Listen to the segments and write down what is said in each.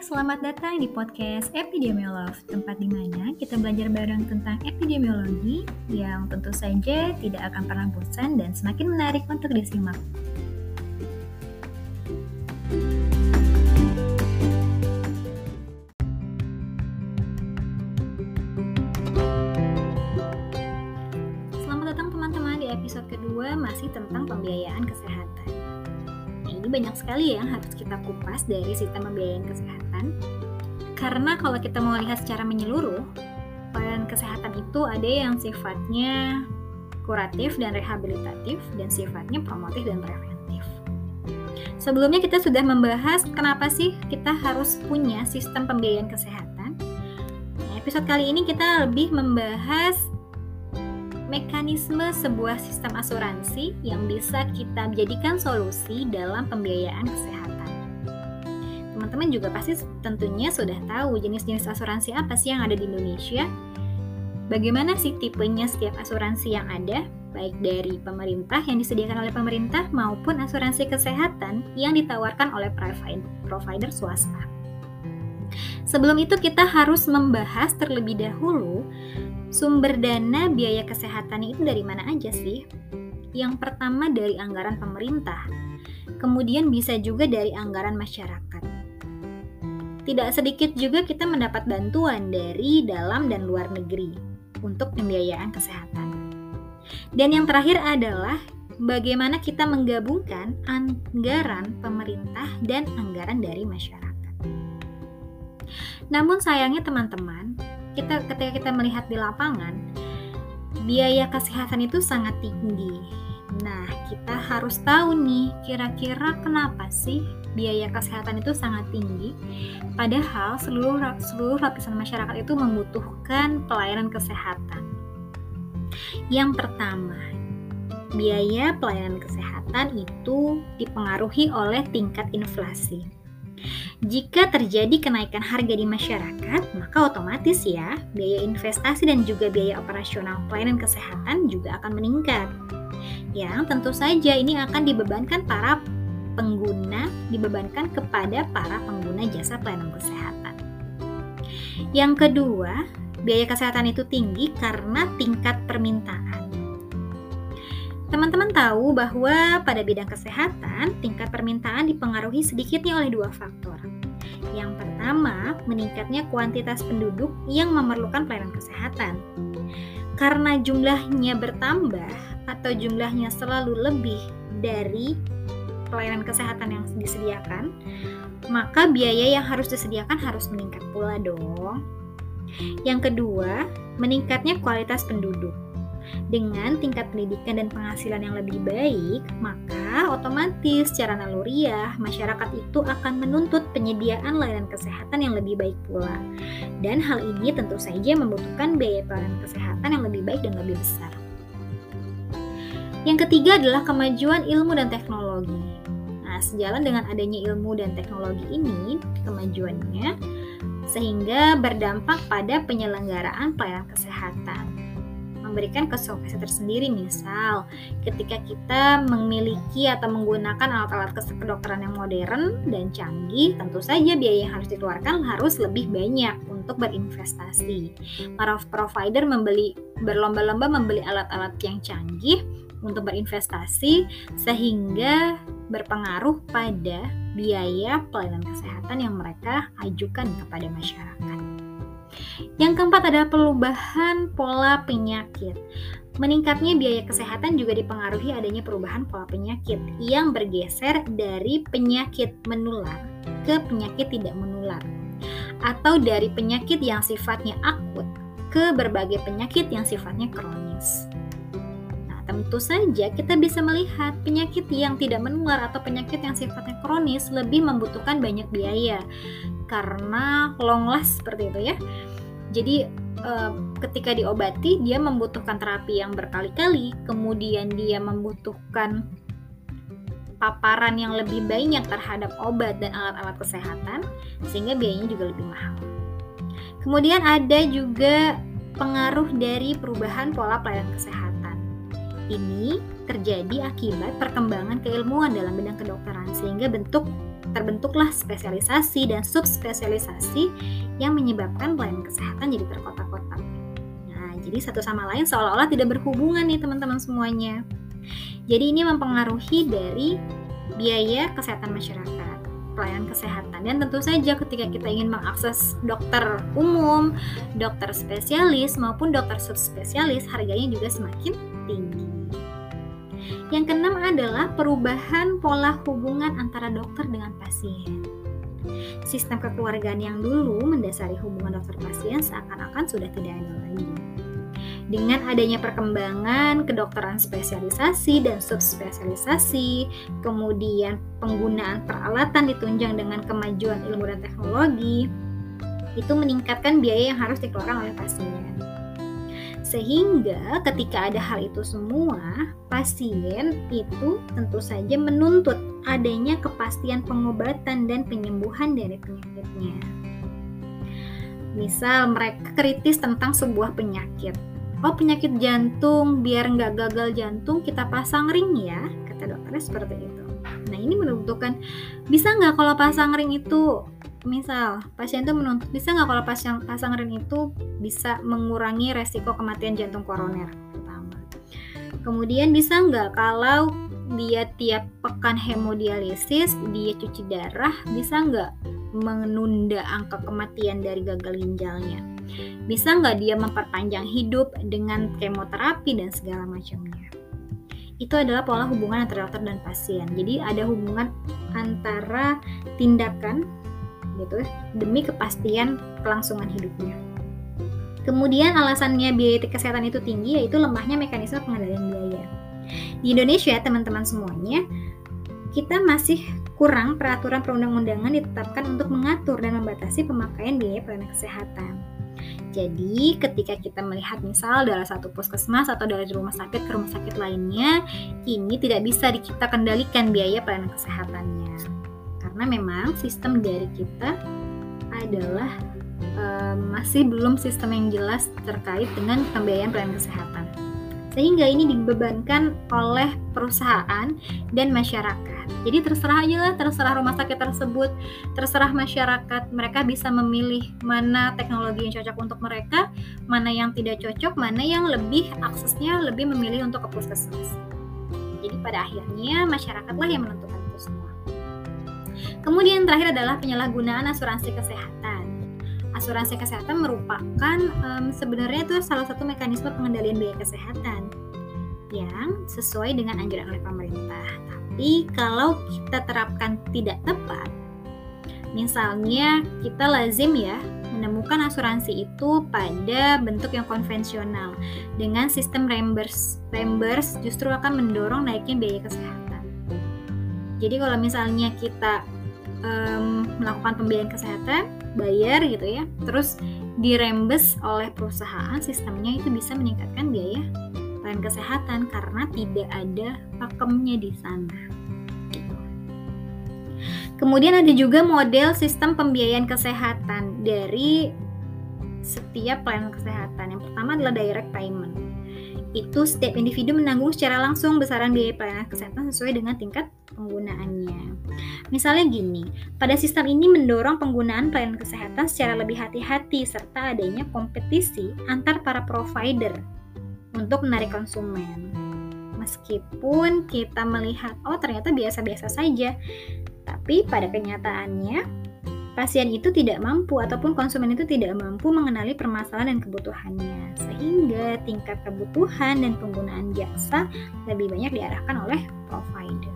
selamat datang di podcast Epidemiolog, tempat di mana kita belajar bareng tentang epidemiologi yang tentu saja tidak akan pernah bosan dan semakin menarik untuk disimak. Selamat datang teman-teman di episode kedua masih tentang pembiayaan kesehatan banyak sekali ya yang harus kita kupas dari sistem pembiayaan kesehatan. Karena kalau kita mau lihat secara menyeluruh, pelayanan kesehatan itu ada yang sifatnya kuratif dan rehabilitatif dan sifatnya promotif dan preventif. Sebelumnya kita sudah membahas kenapa sih kita harus punya sistem pembiayaan kesehatan. Nah, episode kali ini kita lebih membahas mekanisme sebuah sistem asuransi yang bisa kita jadikan solusi dalam pembiayaan kesehatan. Teman-teman juga pasti tentunya sudah tahu jenis-jenis asuransi apa sih yang ada di Indonesia. Bagaimana sih tipenya setiap asuransi yang ada, baik dari pemerintah yang disediakan oleh pemerintah maupun asuransi kesehatan yang ditawarkan oleh provider swasta. Sebelum itu kita harus membahas terlebih dahulu Sumber dana biaya kesehatan itu dari mana aja sih? Yang pertama dari anggaran pemerintah, kemudian bisa juga dari anggaran masyarakat. Tidak sedikit juga kita mendapat bantuan dari dalam dan luar negeri untuk pembiayaan kesehatan. Dan yang terakhir adalah bagaimana kita menggabungkan anggaran pemerintah dan anggaran dari masyarakat. Namun sayangnya teman-teman, kita ketika kita melihat di lapangan biaya kesehatan itu sangat tinggi. Nah, kita harus tahu nih kira-kira kenapa sih biaya kesehatan itu sangat tinggi padahal seluruh seluruh lapisan masyarakat itu membutuhkan pelayanan kesehatan. Yang pertama, biaya pelayanan kesehatan itu dipengaruhi oleh tingkat inflasi. Jika terjadi kenaikan harga di masyarakat, maka otomatis ya, biaya investasi dan juga biaya operasional pelayanan kesehatan juga akan meningkat. Yang tentu saja ini akan dibebankan para pengguna, dibebankan kepada para pengguna jasa pelayanan kesehatan. Yang kedua, biaya kesehatan itu tinggi karena tingkat permintaan. Teman-teman tahu bahwa pada bidang kesehatan, tingkat permintaan dipengaruhi sedikitnya oleh dua faktor. Yang pertama, meningkatnya kuantitas penduduk yang memerlukan pelayanan kesehatan. Karena jumlahnya bertambah atau jumlahnya selalu lebih dari pelayanan kesehatan yang disediakan, maka biaya yang harus disediakan harus meningkat pula dong. Yang kedua, meningkatnya kualitas penduduk. Dengan tingkat pendidikan dan penghasilan yang lebih baik, maka otomatis secara naluriah masyarakat itu akan menuntut penyediaan layanan kesehatan yang lebih baik pula. Dan hal ini tentu saja membutuhkan biaya pelayanan kesehatan yang lebih baik dan lebih besar. Yang ketiga adalah kemajuan ilmu dan teknologi. Sejalan dengan adanya ilmu dan teknologi ini, kemajuannya sehingga berdampak pada penyelenggaraan pelayanan kesehatan. Memberikan kesulitan tersendiri misal ketika kita memiliki atau menggunakan alat-alat kedokteran yang modern dan canggih tentu saja biaya yang harus dikeluarkan harus lebih banyak untuk berinvestasi. Para provider membeli berlomba-lomba membeli alat-alat yang canggih untuk berinvestasi sehingga berpengaruh pada biaya pelayanan kesehatan yang mereka ajukan kepada masyarakat. Yang keempat adalah perubahan pola penyakit. Meningkatnya biaya kesehatan juga dipengaruhi adanya perubahan pola penyakit yang bergeser dari penyakit menular ke penyakit tidak menular atau dari penyakit yang sifatnya akut ke berbagai penyakit yang sifatnya kronis. Tentu saja kita bisa melihat penyakit yang tidak menular atau penyakit yang sifatnya kronis lebih membutuhkan banyak biaya karena long last seperti itu ya. Jadi uh, ketika diobati dia membutuhkan terapi yang berkali-kali, kemudian dia membutuhkan paparan yang lebih banyak terhadap obat dan alat-alat kesehatan sehingga biayanya juga lebih mahal. Kemudian ada juga pengaruh dari perubahan pola pelayanan kesehatan. Ini terjadi akibat perkembangan keilmuan dalam bidang kedokteran sehingga bentuk terbentuklah spesialisasi dan subspesialisasi yang menyebabkan pelayanan kesehatan jadi terkotak-kotak. Nah, jadi satu sama lain seolah-olah tidak berhubungan nih teman-teman semuanya. Jadi ini mempengaruhi dari biaya kesehatan masyarakat, pelayanan kesehatan. Dan tentu saja ketika kita ingin mengakses dokter umum, dokter spesialis maupun dokter subspesialis, harganya juga semakin tinggi. Yang keenam adalah perubahan pola hubungan antara dokter dengan pasien. Sistem kekeluargaan yang dulu mendasari hubungan dokter pasien seakan-akan sudah tidak ada lagi. Dengan adanya perkembangan kedokteran spesialisasi dan subspesialisasi, kemudian penggunaan peralatan ditunjang dengan kemajuan ilmu dan teknologi, itu meningkatkan biaya yang harus dikeluarkan oleh pasien. Sehingga ketika ada hal itu semua, pasien itu tentu saja menuntut adanya kepastian pengobatan dan penyembuhan dari penyakitnya. Misal mereka kritis tentang sebuah penyakit. Oh penyakit jantung, biar nggak gagal jantung kita pasang ring ya, kata dokternya seperti itu. Nah ini menentukan bisa nggak kalau pasang ring itu misal pasien itu menuntut bisa nggak kalau pasang pasang ring itu bisa mengurangi resiko kematian jantung koroner? Pertama. Kemudian bisa nggak kalau dia tiap pekan hemodialisis dia cuci darah bisa nggak menunda angka kematian dari gagal ginjalnya? Bisa nggak dia memperpanjang hidup dengan kemoterapi dan segala macamnya? Itu adalah pola hubungan antara dokter dan pasien. Jadi ada hubungan antara tindakan gitu demi kepastian kelangsungan hidupnya. Kemudian alasannya biaya kesehatan itu tinggi yaitu lemahnya mekanisme pengendalian biaya. Di Indonesia teman-teman semuanya kita masih kurang peraturan perundang-undangan ditetapkan untuk mengatur dan membatasi pemakaian biaya pelayanan kesehatan. Jadi, ketika kita melihat misal dari satu puskesmas atau dari rumah sakit ke rumah sakit lainnya, ini tidak bisa kita kendalikan biaya pelayanan kesehatannya karena memang sistem dari kita adalah uh, masih belum sistem yang jelas terkait dengan pembiayaan pelayanan kesehatan. Sehingga ini dibebankan oleh perusahaan dan masyarakat. Jadi terserah aja lah, terserah rumah sakit tersebut, terserah masyarakat. Mereka bisa memilih mana teknologi yang cocok untuk mereka, mana yang tidak cocok, mana yang lebih aksesnya lebih memilih untuk ke puskesmas. Jadi pada akhirnya masyarakatlah yang menentukan. Kemudian terakhir adalah penyalahgunaan asuransi kesehatan. Asuransi kesehatan merupakan um, sebenarnya itu salah satu mekanisme pengendalian biaya kesehatan yang sesuai dengan anjuran oleh pemerintah. Tapi kalau kita terapkan tidak tepat, misalnya kita lazim ya menemukan asuransi itu pada bentuk yang konvensional dengan sistem reimburse. Reimburse justru akan mendorong naiknya biaya kesehatan. Jadi kalau misalnya kita um, melakukan pembiayaan kesehatan bayar gitu ya. Terus dirembes oleh perusahaan sistemnya itu bisa meningkatkan biaya pelayanan kesehatan karena tidak ada pakemnya di sana. Gitu. kemudian ada juga model sistem pembiayaan kesehatan dari setiap pelayanan kesehatan. Yang pertama adalah direct payment itu setiap individu menanggung secara langsung besaran biaya pelayanan kesehatan sesuai dengan tingkat penggunaannya. Misalnya gini, pada sistem ini mendorong penggunaan pelayanan kesehatan secara lebih hati-hati serta adanya kompetisi antar para provider untuk menarik konsumen. Meskipun kita melihat, oh ternyata biasa-biasa saja, tapi pada kenyataannya pasien itu tidak mampu ataupun konsumen itu tidak mampu mengenali permasalahan dan kebutuhannya sehingga tingkat kebutuhan dan penggunaan jasa lebih banyak diarahkan oleh provider.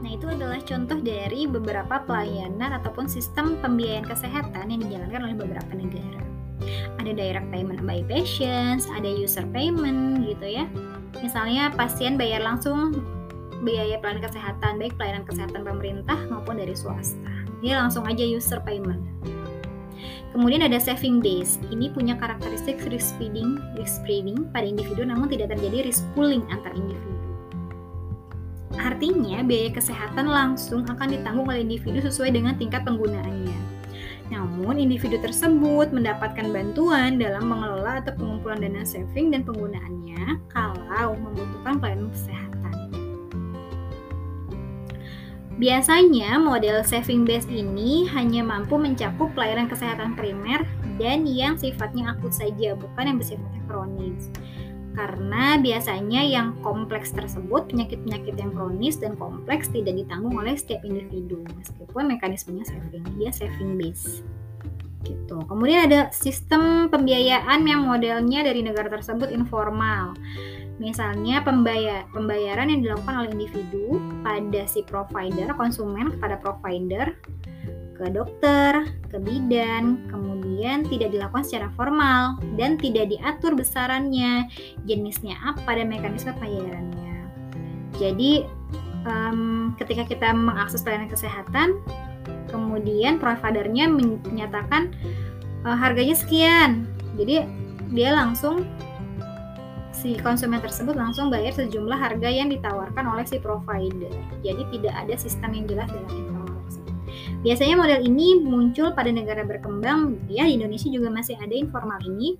Nah, contoh dari beberapa pelayanan ataupun sistem pembiayaan kesehatan yang dijalankan oleh beberapa negara ada direct payment by patients, ada user payment gitu ya. Misalnya pasien bayar langsung biaya pelayanan kesehatan, baik pelayanan kesehatan pemerintah maupun dari swasta. Dia langsung aja user payment. Kemudian ada saving base. Ini punya karakteristik risk spreading, risk spreading pada individu namun tidak terjadi risk pooling antar individu. Artinya, biaya kesehatan langsung akan ditanggung oleh individu sesuai dengan tingkat penggunaannya Namun, individu tersebut mendapatkan bantuan dalam mengelola atau pengumpulan dana saving dan penggunaannya kalau membutuhkan pelayanan kesehatan. Biasanya, model saving base ini hanya mampu mencakup pelayanan kesehatan primer dan yang sifatnya akut saja, bukan yang bersifatnya kronis karena biasanya yang kompleks tersebut penyakit-penyakit yang kronis dan kompleks tidak ditanggung oleh setiap individu meskipun mekanismenya saving. Dia saving base. Gitu. Kemudian ada sistem pembiayaan yang modelnya dari negara tersebut informal. Misalnya pembayar pembayaran yang dilakukan oleh individu pada si provider konsumen kepada provider ke dokter, ke bidan, kemudian tidak dilakukan secara formal dan tidak diatur besarannya, jenisnya apa dan mekanisme pembayarannya. Jadi um, ketika kita mengakses pelayanan kesehatan, kemudian providernya menyatakan uh, harganya sekian, jadi dia langsung si konsumen tersebut langsung bayar sejumlah harga yang ditawarkan oleh si provider. Jadi tidak ada sistem yang jelas dalam itu. Biasanya model ini muncul pada negara berkembang, ya di Indonesia juga masih ada informal ini.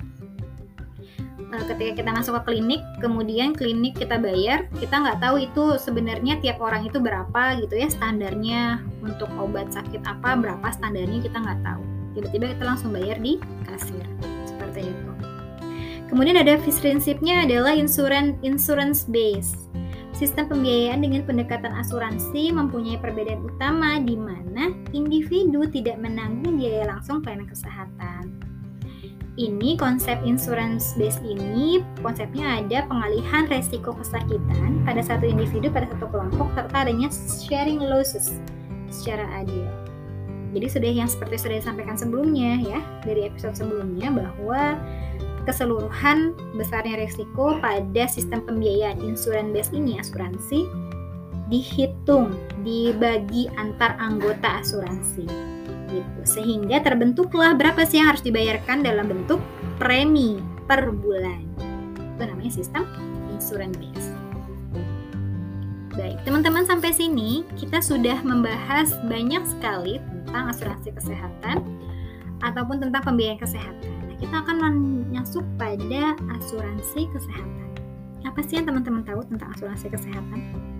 Eh, ketika kita masuk ke klinik, kemudian klinik kita bayar, kita nggak tahu itu sebenarnya tiap orang itu berapa gitu ya standarnya untuk obat sakit apa berapa standarnya kita nggak tahu. Tiba-tiba kita langsung bayar di kasir seperti itu. Kemudian ada prinsipnya adalah insurance insurance base. Sistem pembiayaan dengan pendekatan asuransi mempunyai perbedaan utama di mana individu tidak menanggung biaya langsung pelayanan kesehatan. Ini konsep insurance base ini konsepnya ada pengalihan resiko kesakitan pada satu individu pada satu kelompok serta adanya sharing losses secara adil. Jadi sudah yang seperti sudah disampaikan sebelumnya ya dari episode sebelumnya bahwa keseluruhan besarnya risiko pada sistem pembiayaan insurance base ini asuransi dihitung dibagi antar anggota asuransi gitu. Sehingga terbentuklah berapa sih yang harus dibayarkan dalam bentuk premi per bulan. Itu namanya sistem insurance base. Baik, teman-teman sampai sini kita sudah membahas banyak sekali tentang asuransi kesehatan ataupun tentang pembiayaan kesehatan kita akan masuk pada asuransi kesehatan. Apa sih yang teman-teman tahu tentang asuransi kesehatan?